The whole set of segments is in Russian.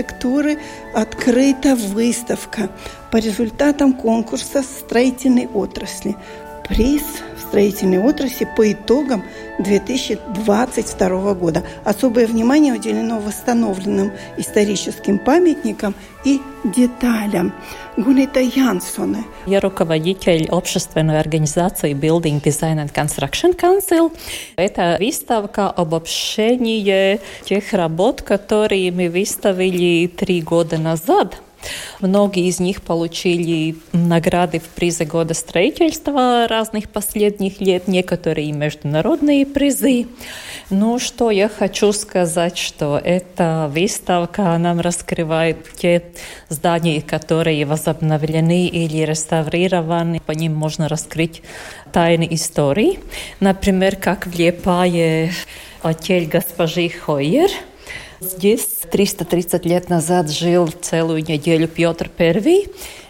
Архитектуры открыта выставка по результатам конкурса строительной отрасли. Приз строительной отрасли по итогам 2022 года. Особое внимание уделено восстановленным историческим памятникам и деталям. Гунита Янсоне. Я руководитель общественной организации Building Design and Construction Council. Это выставка обобщение тех работ, которые мы выставили три года назад – Многие из них получили награды в призы года строительства разных последних лет, некоторые международные призы. Ну, что я хочу сказать, что эта выставка нам раскрывает те здания, которые возобновлены или реставрированы. По ним можно раскрыть тайны истории. Например, как в Лепае отель госпожи Хойер – Здесь 330 лет назад жил целую неделю Петр I.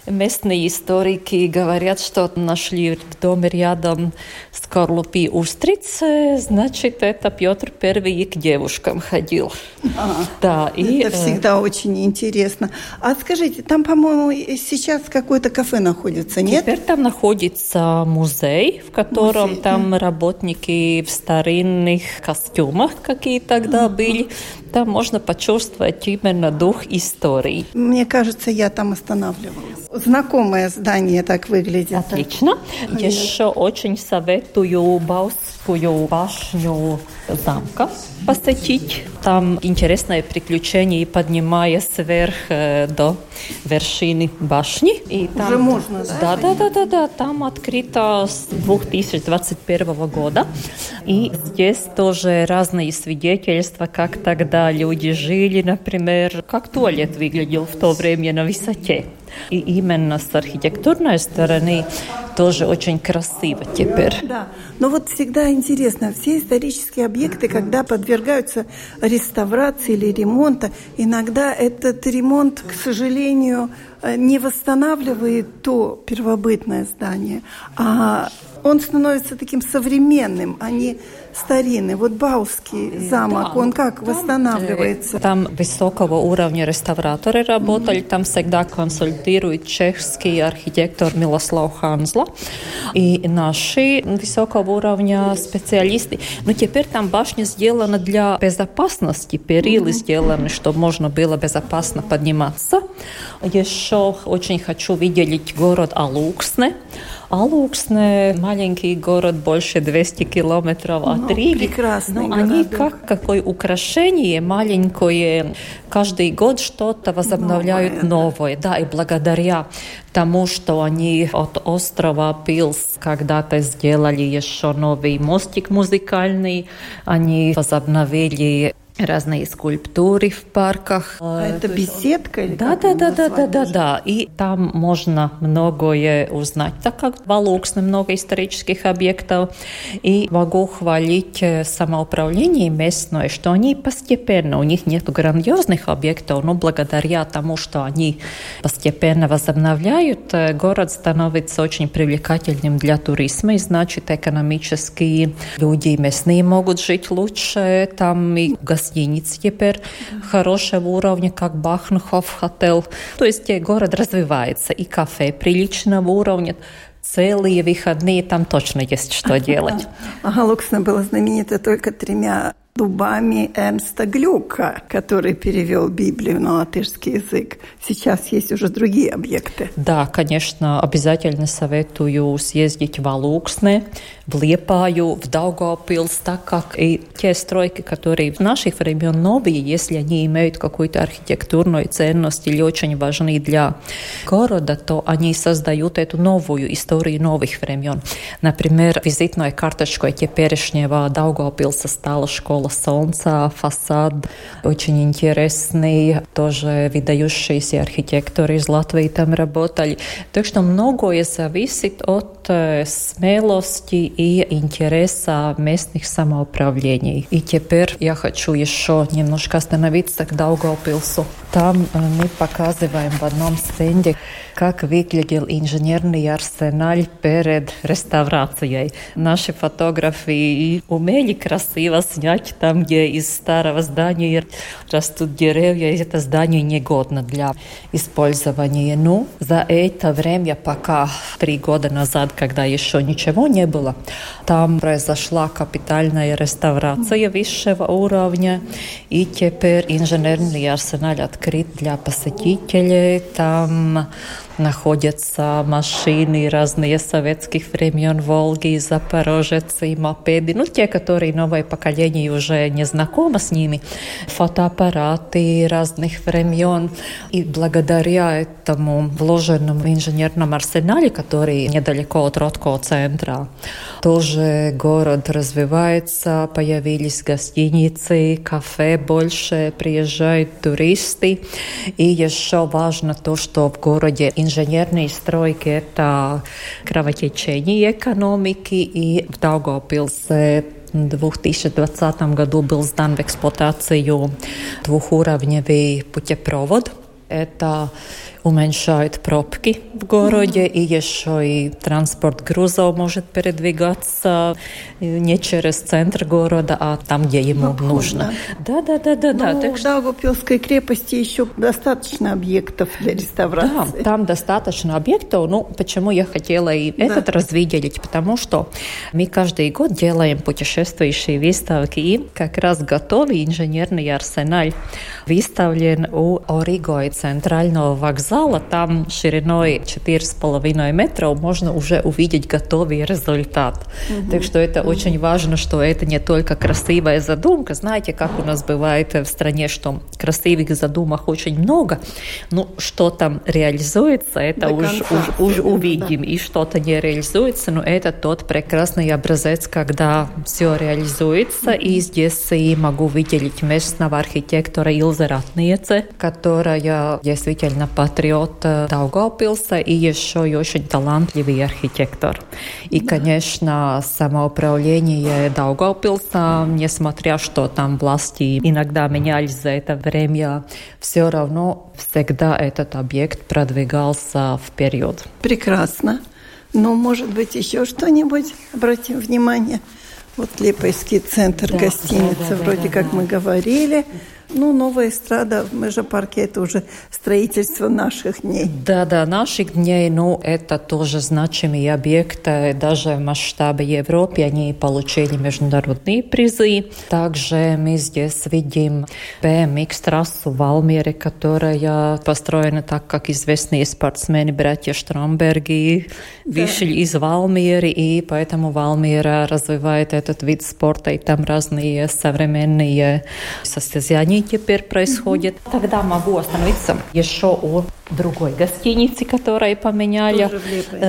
Местные историки говорят, что нашли в доме рядом скорлупи устриц, значит, это Петр Первый к девушкам ходил. А, да, и, это всегда э... очень интересно. А скажите, там, по-моему, сейчас какое-то кафе находится, нет? Теперь там находится музей, в котором музей, там да. работники в старинных костюмах, какие тогда mm-hmm. были. Там можно почувствовать именно дух истории. Мне кажется, я там останавливалась. Знакомое здание так выглядит. Отлично. Еще очень советую Баусскую башню замка посетить. Там интересное приключение, поднимаясь вверх э, до вершины башни. И там, Уже можно, да? Да, да, да, да, да. Там открыто с 2021 года. И здесь тоже разные свидетельства, как тогда люди жили, например, как туалет выглядел в то время на высоте. И именно с архитектурной стороны тоже очень красиво теперь. Да, но вот всегда интересно, все исторические объекты, когда подвергаются реставрации или ремонта, иногда этот ремонт, к сожалению, не восстанавливает то первобытное здание, а он становится таким современным, а не старинный. Вот Бауский замок, да, он как там, восстанавливается? Там высокого уровня реставраторы работали, mm-hmm. там всегда консультирует чешский архитектор Милослав Ханзла и наши высокого уровня специалисты. Но теперь там башня сделана для безопасности, перилы mm-hmm. сделаны, чтобы можно было безопасно подниматься. Еще очень хочу видеть город Алуксне. Алуксне маленький город, больше 200 километров от ну, Риги. Прекрасный Но они как какое украшение маленькое. Каждый год что-то возобновляют новое, новое. Да, и благодаря тому, что они от острова Пилс когда-то сделали еще новый мостик музыкальный, они возобновили разные скульптуры в парках. А это беседка? Или да, да, да, да, да, да, да. И там можно многое узнать, так как в Алуксне много исторических объектов. И могу хвалить э, самоуправление местное, что они постепенно, у них нет грандиозных объектов, но благодаря тому, что они постепенно возобновляют, э, город становится очень привлекательным для туризма, и значит экономически люди местные могут жить лучше, там и гостиницы гостиниц теперь хорошего уровня, как Бахнхоф хотел. То есть город развивается, и кафе приличного уровня целые выходные там точно есть что делать. Ага, Луксна была знаменита только тремя дубами Эрнста Глюка, который перевел Библию на латышский язык. Сейчас есть уже другие объекты. Да, конечно, обязательно советую съездить в Алуксне, в Лепаю, в Даугавпилс, так как и те стройки, которые в наших времен новые, если они имеют какую-то архитектурную ценность или очень важны для города, то они создают эту новую историю новых времен. Например, визитной карточкой теперешнего Даугавпилса стала школа Солнца, фасад очень интересный, тоже выдающиеся архитекторы из Латвии там работали. Так что многое зависит от э, смелости и интереса местных самоуправлений. И теперь я хочу еще немножко остановиться к Даугавпилсу. Там э, мы показываем в одном стенде, как выглядел инженерный арсенал перед реставрацией. Наши фотографы умели красиво снять там, где из старого здания растут деревья, и это здание негодно для использования. Ну, за это время, пока три года назад, когда еще ничего не было, там произошла капитальная реставрация высшего уровня, и теперь инженерный арсенал открыт для посетителей. Там находятся машины разные советских времен, Волги, Запорожец и мопеды, ну, те, которые новое поколение уже не знакомо с ними, фотоаппараты разных времен. И благодаря этому вложенному инженерному арсенале, который недалеко от Ротко центра, тоже город развивается, появились гостиницы, кафе больше, приезжают туристы. И еще важно то, что в городе инженерные стройки – это кровотечение экономики, и в Даугавпилсе в 2020 году был сдан в эксплуатацию двухуровневый путепровод. Это уменьшают пробки в городе, и еще и транспорт грузов может передвигаться не через центр города, а там, где ему ну, нужно. Да, да, да, да, да. Ну, так в Даугавпилской крепости еще достаточно объектов для реставрации. Да, там достаточно объектов. Ну, почему я хотела и да. этот раз выделить? Потому что мы каждый год делаем путешествующие выставки, и как раз готовый инженерный арсенал выставлен у Ориго и центрального вокзала зала, там шириной 4,5 метра можно уже увидеть готовый результат. Угу. Так что это угу. очень важно, что это не только красивая задумка. Знаете, как у нас бывает в стране, что красивых задумок очень много, но что там реализуется, это До уж, уж, уж увидим. Да. И что-то не реализуется, но это тот прекрасный образец, когда все реализуется. И здесь и могу выделить местного архитектора Илза Ратниece, которая действительно патриот патриот Даугавпилса и еще и очень талантливый архитектор. И, конечно, самоуправление Даугавпилса, несмотря что там власти иногда менялись за это время, все равно всегда этот объект продвигался вперед. Прекрасно. Ну, может быть, еще что-нибудь обратим внимание? Вот Лепойский центр, да, гостиница, да, да, вроде да, как да. мы говорили. Ну, новая эстрада в Межапарке – это уже строительство наших дней. Да-да, наших дней, ну, это тоже значимые объекты. Даже в масштабе Европы они получили международные призы. Также мы здесь видим BMX-трассу в Алмере, которая построена так, как известные спортсмены, братья Штромберги, да. вышли из Валмеры, и поэтому Валмера развивает этот вид спорта, и там разные современные состязания теперь происходит. Тогда могу остановиться еще у другой гостиницы, которая поменяли.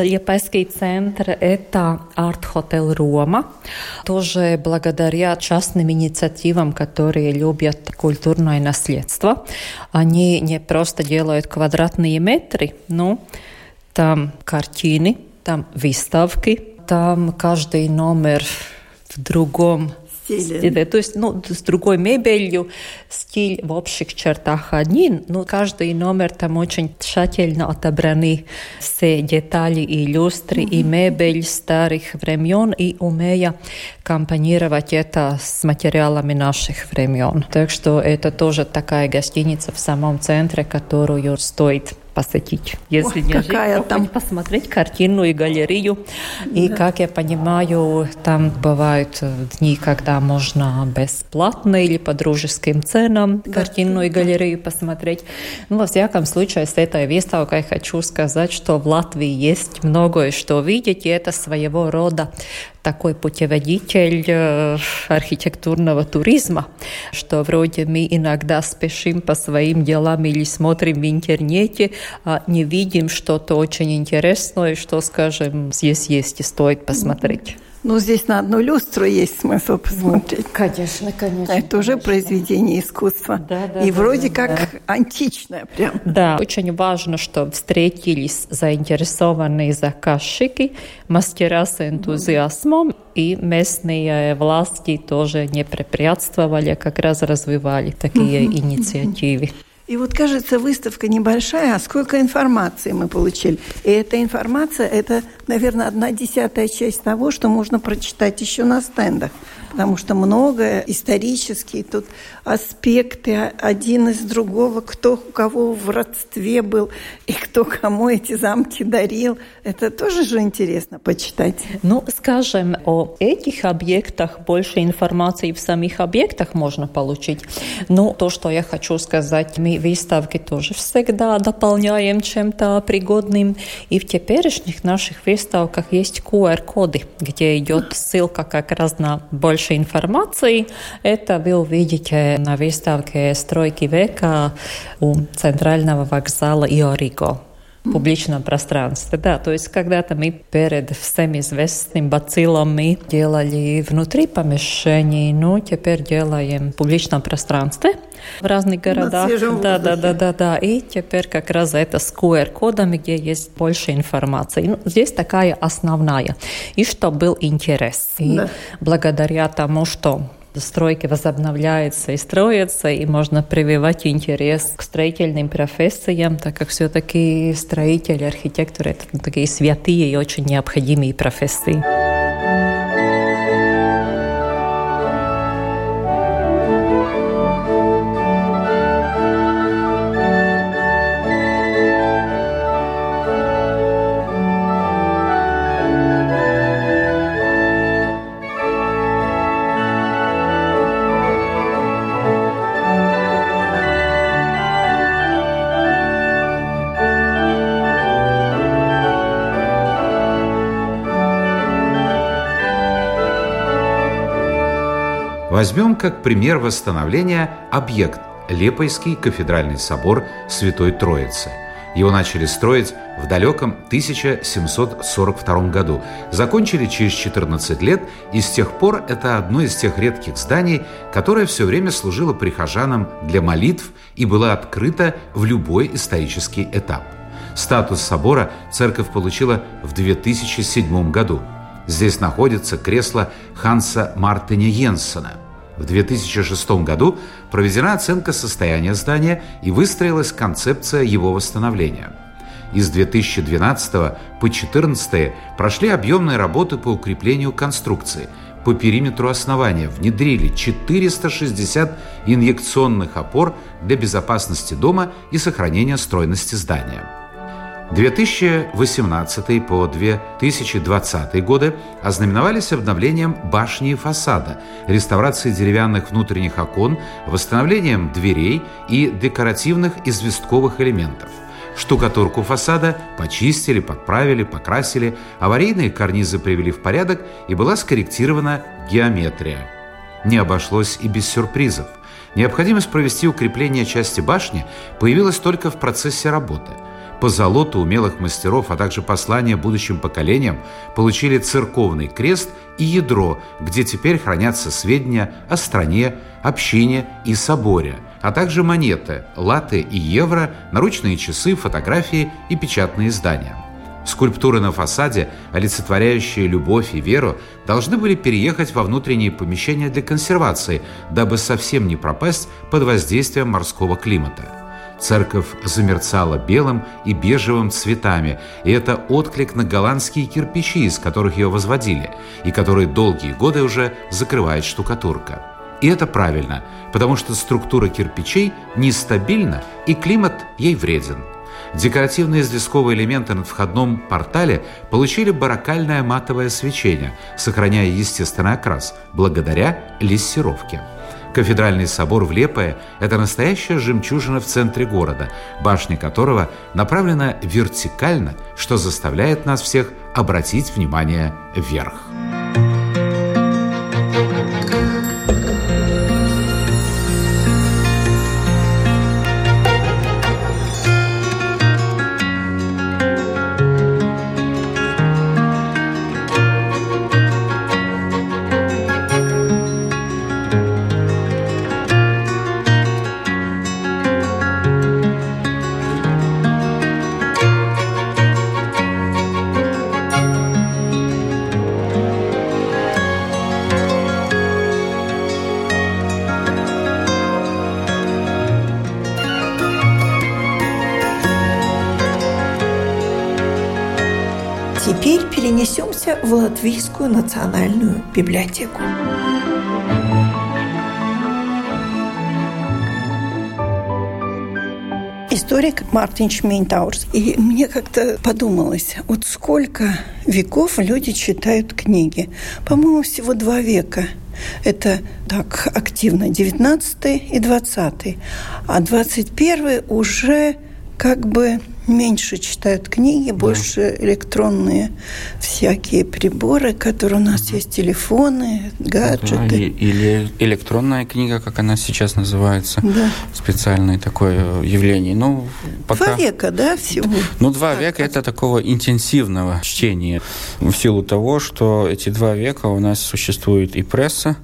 Лепайский центр. Это арт-хотел Рома. Тоже благодаря частным инициативам, которые любят культурное наследство. Они не просто делают квадратные метры, но там картины, там выставки, там каждый номер в другом стиле. То есть, ну, с другой мебелью, стиль в общих чертах один, но каждый номер там очень тщательно отобраны все детали и люстры, mm-hmm. и мебель старых времен, и умея компонировать это с материалами наших времен. Так что это тоже такая гостиница в самом центре, которую стоит посетить, если не Какая жить, там? посмотреть картинную галерею. И, да. как я понимаю, там бывают э, дни, когда можно бесплатно или по дружеским ценам да. картинную галерею посмотреть. Ну, во всяком случае, с этой выставкой хочу сказать, что в Латвии есть многое, что видеть, и это своего рода такой путеводитель э, архитектурного туризма, что вроде мы иногда спешим по своим делам или смотрим в интернете, а не видим что-то очень интересное, что, скажем, здесь есть и стоит посмотреть. Ну, здесь на одну люстру есть смысл посмотреть. Ну, конечно, конечно. Это уже конечно. произведение искусства. Да, да, и да, вроде да, как да. античное прям. Да, очень важно, что встретились заинтересованные заказчики, мастера с энтузиазмом, и местные власти тоже не препятствовали, а как раз развивали такие инициативы. И вот кажется, выставка небольшая, а сколько информации мы получили. И эта информация, это, наверное, одна десятая часть того, что можно прочитать еще на стендах потому что много исторические тут аспекты один из другого, кто у кого в родстве был и кто кому эти замки дарил. Это тоже же интересно почитать. Ну, скажем, о этих объектах больше информации в самих объектах можно получить. Ну, то, что я хочу сказать, мы выставки тоже всегда дополняем чем-то пригодным. И в теперешних наших выставках есть QR-коды, где идет ссылка как раз на больше больше информации. Это вы увидите на выставке «Стройки века» у центрального вокзала Иориго публичном пространстве. Да, то есть когда-то мы перед всем известным бациллом мы делали внутри помещений, но теперь делаем в публичном пространстве в разных городах. Да, да, да, да, да. И теперь как раз это с QR-кодами, где есть больше информации. Ну, здесь такая основная. И что был интерес. И да. благодаря тому, что стройки возобновляются и строятся, и можно прививать интерес к строительным профессиям, так как все-таки строители, архитекторы – это такие святые и очень необходимые профессии. Возьмем как пример восстановления объект Лепойский кафедральный собор Святой Троицы. Его начали строить в далеком 1742 году. Закончили через 14 лет, и с тех пор это одно из тех редких зданий, которое все время служило прихожанам для молитв и было открыто в любой исторический этап. Статус собора церковь получила в 2007 году. Здесь находится кресло Ханса Мартиня Йенсена – в 2006 году проведена оценка состояния здания и выстроилась концепция его восстановления. Из 2012 по 2014 прошли объемные работы по укреплению конструкции. По периметру основания внедрили 460 инъекционных опор для безопасности дома и сохранения стройности здания. 2018 по 2020 годы ознаменовались обновлением башни и фасада, реставрацией деревянных внутренних окон, восстановлением дверей и декоративных известковых элементов. Штукатурку фасада почистили, подправили, покрасили, аварийные карнизы привели в порядок и была скорректирована геометрия. Не обошлось и без сюрпризов. Необходимость провести укрепление части башни появилась только в процессе работы – по золоту умелых мастеров, а также послания будущим поколениям, получили церковный крест и ядро, где теперь хранятся сведения о стране, общине и соборе, а также монеты, латы и евро, наручные часы, фотографии и печатные издания. Скульптуры на фасаде, олицетворяющие любовь и веру, должны были переехать во внутренние помещения для консервации, дабы совсем не пропасть под воздействием морского климата. Церковь замерцала белым и бежевым цветами, и это отклик на голландские кирпичи, из которых ее возводили, и которые долгие годы уже закрывает штукатурка. И это правильно, потому что структура кирпичей нестабильна, и климат ей вреден. Декоративные известковые элементы на входном портале получили барокальное матовое свечение, сохраняя естественный окрас, благодаря лессировке. Кафедральный собор в Лепое – это настоящая жемчужина в центре города, башня которого направлена вертикально, что заставляет нас всех обратить внимание вверх. Латвийскую национальную библиотеку. историк Мартин Шмейнтаурс. И мне как-то подумалось, вот сколько веков люди читают книги. По-моему, всего два века. Это так активно 19 и 20. А 21 уже как бы меньше читают книги, да. больше электронные всякие приборы, которые у нас есть, телефоны, гаджеты. Да, или электронная книга, как она сейчас называется, да. специальное такое явление. Ну, пока... Два века, да, всего? Ну, два так, века – это такого интенсивного чтения. В силу того, что эти два века у нас существует и пресса,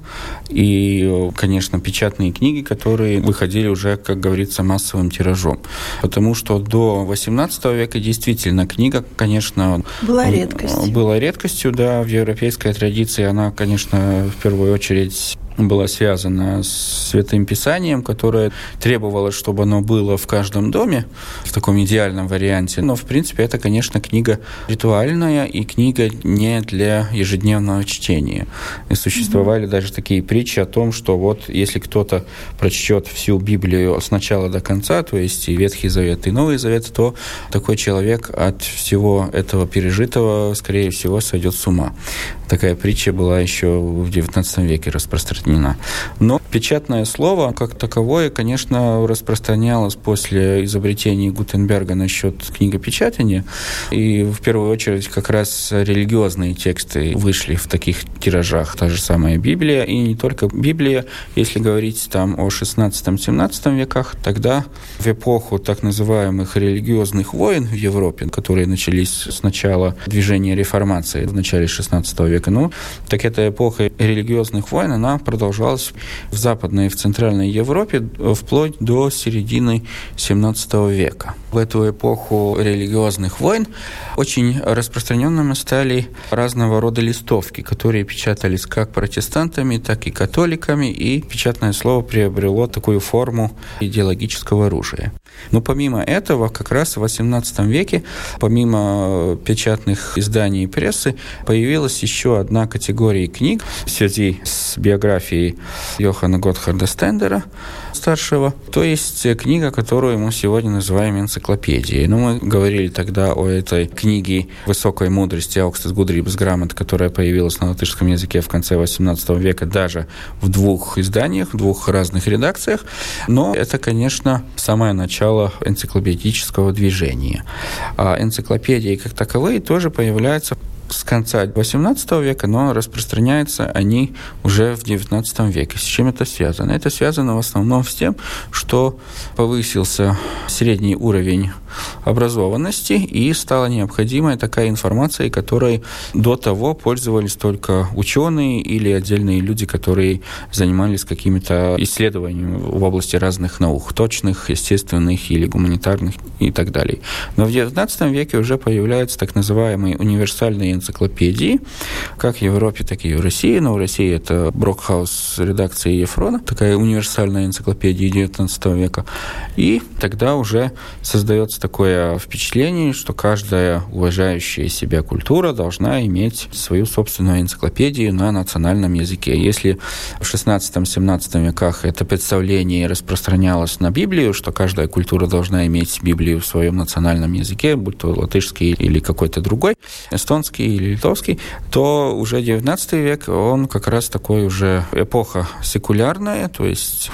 и, конечно, печатные книги, которые выходили уже, как говорится, массовым тиражом. Потому что до 18 18 века действительно книга, конечно... Была редкостью. Была редкостью, да, в европейской традиции она, конечно, в первую очередь была связана с Святым Писанием, которое требовало, чтобы оно было в каждом доме в таком идеальном варианте. Но, в принципе, это, конечно, книга ритуальная и книга не для ежедневного чтения. И существовали mm-hmm. даже такие притчи о том, что вот если кто-то прочтет всю Библию с начала до конца, то есть и Ветхий Завет, и Новый Завет, то такой человек от всего этого пережитого, скорее всего, сойдет с ума. Такая притча была еще в XIX веке распространена. Но печатное слово, как таковое, конечно, распространялось после изобретения Гутенберга насчет книгопечатания. И в первую очередь как раз религиозные тексты вышли в таких тиражах. Та же самая Библия, и не только Библия. Если говорить там о 16-17 веках, тогда в эпоху так называемых религиозных войн в Европе, которые начались с начала движения реформации в начале 16 века, века. Ну, так эта эпоха религиозных войн, она продолжалась в Западной и в Центральной Европе вплоть до середины 17 века. В эту эпоху религиозных войн очень распространенными стали разного рода листовки, которые печатались как протестантами, так и католиками, и печатное слово приобрело такую форму идеологического оружия. Но помимо этого, как раз в XVIII веке, помимо печатных изданий и прессы, появилась еще одна категория книг в связи с биографией Йохана Готхарда Стендера, старшего, то есть книга, которую мы сегодня называем энциклопедией. Но ну, мы говорили тогда о этой книге высокой мудрости Аукстес Гудрибс Грамот, которая появилась на латышском языке в конце XVIII века даже в двух изданиях, в двух разных редакциях. Но это, конечно, самое начало энциклопедического движения. А энциклопедии как таковые тоже появляются с конца XVIII века, но распространяются они уже в XIX веке. С чем это связано? Это связано в основном с тем, что повысился средний уровень образованности и стала необходимая такая информация, которой до того пользовались только ученые или отдельные люди, которые занимались какими-то исследованиями в области разных наук, точных, естественных или гуманитарных и так далее. Но в XIX веке уже появляются так называемые универсальные энциклопедии, как в Европе, так и в России. Но в России это Брокхаус редакции Ефрона, такая универсальная энциклопедия XIX века. И тогда уже создается такое впечатление, что каждая уважающая себя культура должна иметь свою собственную энциклопедию на национальном языке. Если в XVI-XVII веках это представление распространялось на Библию, что каждая культура должна иметь Библию в своем национальном языке, будь то латышский или какой-то другой, эстонский или литовский, то уже XIX век, он как раз такой уже эпоха секулярная, то есть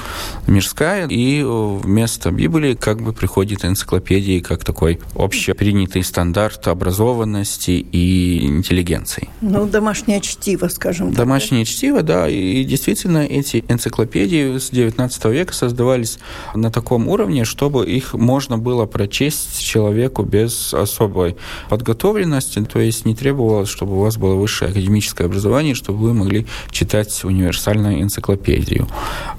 мирская, и вместо Библии как бы приходит энциклопедии как такой общепринятый стандарт образованности и интеллигенции. Ну, домашнее чтиво, скажем так. Домашнее чтиво, да, и действительно эти энциклопедии с XIX века создавались на таком уровне, чтобы их можно было прочесть человеку без особой подготовленности, то есть не требовалось, чтобы у вас было высшее академическое образование, чтобы вы могли читать универсальную энциклопедию.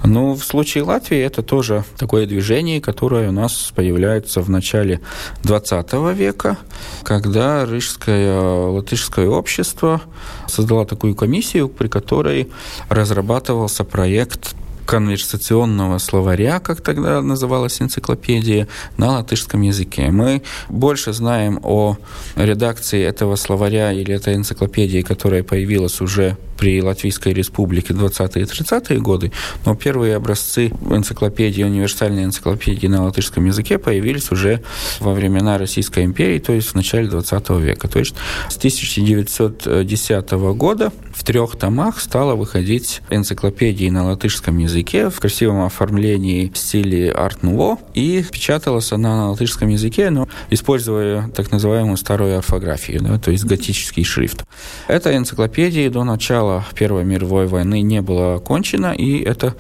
Но в случае Латвии это тоже такое движение, которое у нас появляется в начале XX века, когда Рижское латышское общество создало такую комиссию, при которой разрабатывался проект конверсационного словаря, как тогда называлась энциклопедия, на латышском языке. Мы больше знаем о редакции этого словаря или этой энциклопедии, которая появилась уже при Латвийской Республике 20-е и 30-е годы, но первые образцы энциклопедии, универсальной энциклопедии на латышском языке появились уже во времена Российской империи, то есть в начале 20 века. То есть с 1910 года в трех томах стала выходить энциклопедии на латышском языке в красивом оформлении в стиле арт-нуво, и печаталась она на латышском языке, но используя так называемую старую орфографию, да, то есть готический шрифт. Эта энциклопедия до начала начала Первой мировой войны не было окончено, и это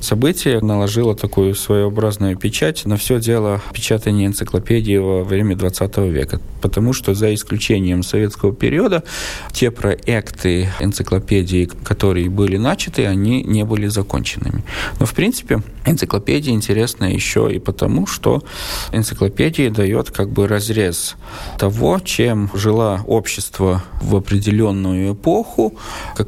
событие наложило такую своеобразную печать на все дело печатания энциклопедии во время 20 века. Потому что за исключением советского периода те проекты энциклопедии, которые были начаты, они не были законченными. Но, в принципе, энциклопедия интересна еще и потому, что энциклопедия дает как бы разрез того, чем жила общество в определенную эпоху,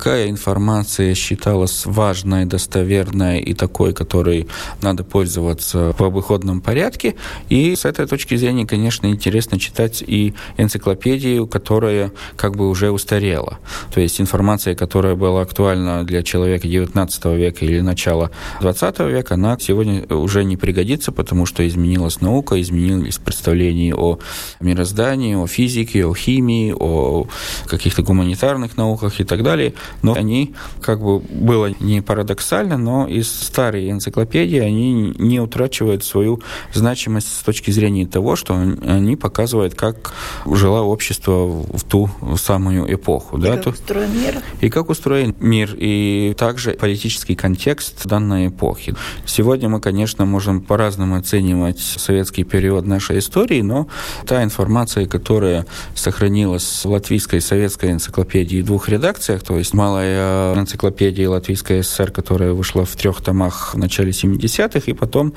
какая информация считалась важной, достоверной и такой, которой надо пользоваться в обыходном порядке. И с этой точки зрения, конечно, интересно читать и энциклопедию, которая как бы уже устарела. То есть информация, которая была актуальна для человека XIX века или начала XX века, она сегодня уже не пригодится, потому что изменилась наука, изменились представления о мироздании, о физике, о химии, о каких-то гуманитарных науках и так далее но они, как бы было не парадоксально, но из старой энциклопедии они не утрачивают свою значимость с точки зрения того, что они показывают, как жило общество в ту самую эпоху. И да, как устроен мир. И как устроен мир, и также политический контекст данной эпохи. Сегодня мы, конечно, можем по-разному оценивать советский период нашей истории, но та информация, которая сохранилась в латвийской советской энциклопедии в двух редакциях, то есть малая энциклопедия Латвийской ССР, которая вышла в трех томах в начале 70-х, и потом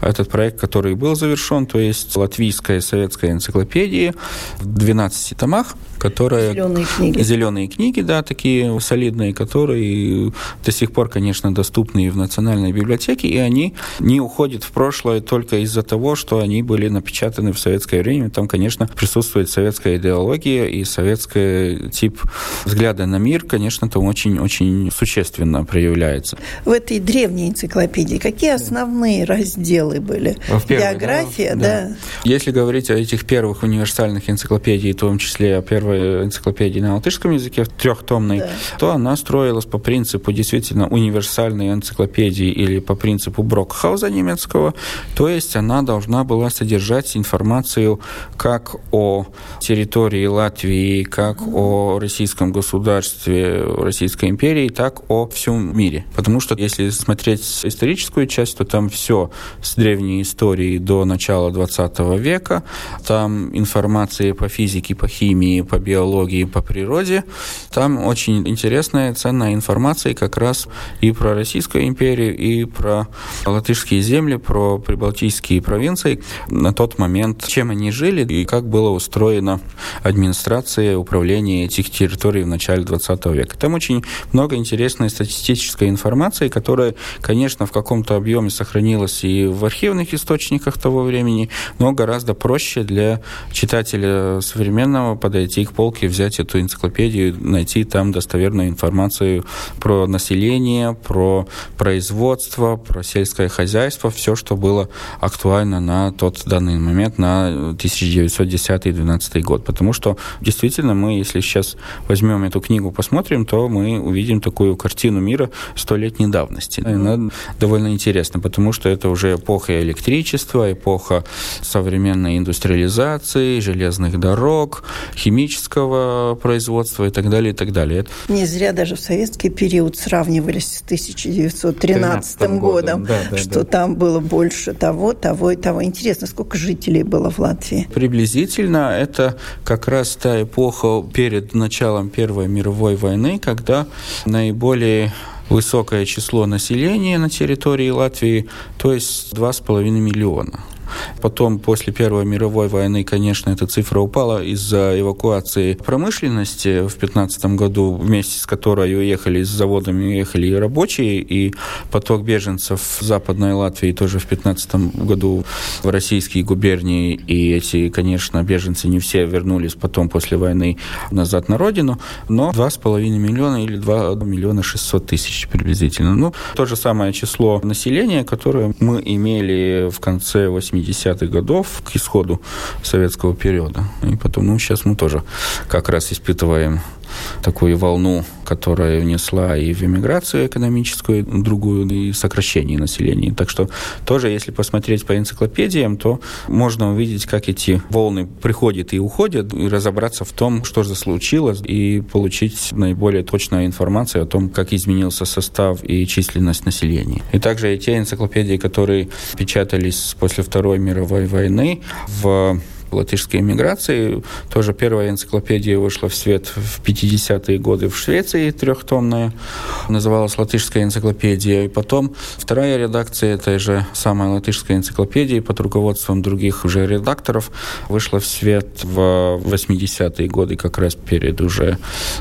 этот проект, который был завершен, то есть Латвийская советская энциклопедия в 12 томах, которые... Зеленые книги. Зеленые книги, да, такие солидные, которые до сих пор, конечно, доступны в Национальной библиотеке, и они не уходят в прошлое только из-за того, что они были напечатаны в советское время. Там, конечно, присутствует советская идеология и советский тип взгляда на мир, конечно, там очень-очень существенно проявляется. В этой древней энциклопедии какие основные разделы были? В первой, География, да? да. да. Если говорить о этих первых универсальных энциклопедиях, в том числе о первой первой энциклопедии на латышском языке, трехтомной, да. то она строилась по принципу действительно универсальной энциклопедии или по принципу Брокхауза немецкого, то есть она должна была содержать информацию как о территории Латвии, как о российском государстве Российской империи, так о всем мире. Потому что если смотреть историческую часть, то там все с древней истории до начала 20 века. Там информация по физике, по химии, по биологии, по природе. Там очень интересная, ценная информация как раз и про Российскую империю, и про латышские земли, про прибалтийские провинции. На тот момент, чем они жили и как было устроено администрация, управление этих территорий в начале 20 века. Там очень много интересной статистической информации, которая, конечно, в каком-то объеме сохранилась и в архивных источниках того времени, но гораздо проще для читателя современного подойти к полке, взять эту энциклопедию, найти там достоверную информацию про население, про производство, про сельское хозяйство, все, что было актуально на тот данный момент, на 1910-2012 год. Потому что действительно мы, если сейчас возьмем эту книгу, посмотрим, то мы увидим такую картину мира столетней давности. И она довольно интересна, потому что это уже эпоха электричества, эпоха современной индустриализации, железных дорог, химического производства и так далее, и так далее. Не зря даже в советский период сравнивались с 1913 годом, да, да, что да. там было больше того, того и того. Интересно, сколько жителей было в Латвии? Приблизительно это как раз та эпоха перед началом Первой мировой войны, когда наиболее высокое число населения на территории Латвии, то есть 2,5 миллиона. Потом, после Первой мировой войны, конечно, эта цифра упала из-за эвакуации промышленности в 2015 году, вместе с которой уехали с заводами, уехали и рабочие, и поток беженцев в Западной Латвии тоже в 2015 году в российские губернии, и эти, конечно, беженцы не все вернулись потом после войны назад на родину, но 2,5 миллиона или 2 миллиона 600 тысяч приблизительно. Ну, то же самое число населения, которое мы имели в конце 80 80-х годов к исходу советского периода. И потом, ну, сейчас мы тоже как раз испытываем такую волну, которая внесла и в эмиграцию экономическую, другую, и сокращение населения. Так что тоже, если посмотреть по энциклопедиям, то можно увидеть, как эти волны приходят и уходят, и разобраться в том, что же случилось, и получить наиболее точную информацию о том, как изменился состав и численность населения. И также и те энциклопедии, которые печатались после Второй мировой войны в латышской эмиграции. Тоже первая энциклопедия вышла в свет в 50-е годы в Швеции, трехтомная, называлась «Латышская энциклопедия». И потом вторая редакция этой же самой латышской энциклопедии под руководством других уже редакторов вышла в свет в 80-е годы, как раз перед уже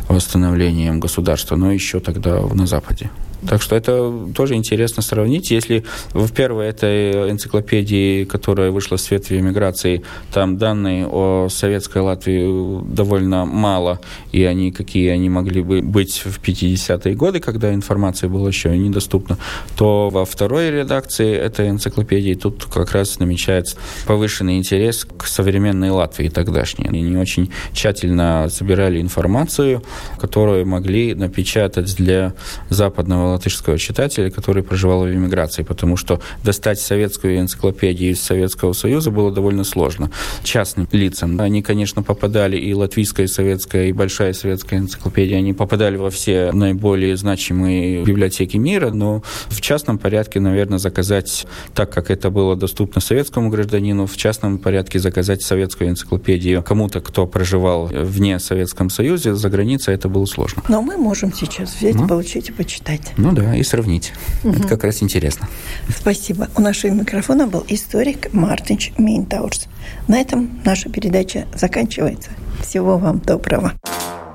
восстановлением государства, но еще тогда на Западе. Так что это тоже интересно сравнить. Если в первой этой энциклопедии, которая вышла в свет в эмиграции, там данные о советской Латвии довольно мало, и они какие они могли бы быть в 50-е годы, когда информация была еще недоступна, то во второй редакции этой энциклопедии тут как раз намечается повышенный интерес к современной Латвии тогдашней. Они очень тщательно собирали информацию, которую могли напечатать для западного латышского читателя, который проживал в эмиграции, потому что достать советскую энциклопедию из Советского Союза было довольно сложно. Частным лицам. Они, конечно, попадали и латвийская, и советская, и большая советская энциклопедия, они попадали во все наиболее значимые библиотеки мира, но в частном порядке, наверное, заказать, так как это было доступно советскому гражданину, в частном порядке заказать советскую энциклопедию кому-то, кто проживал вне Советском Союзе, за границей это было сложно. Но мы можем сейчас взять, ну, получить и почитать. Ну да, и сравнить. Угу. Это как раз интересно. Спасибо. У нашего микрофона был историк Мартинч Мейнтаурс. На этом наша передача заканчивается. Всего вам доброго.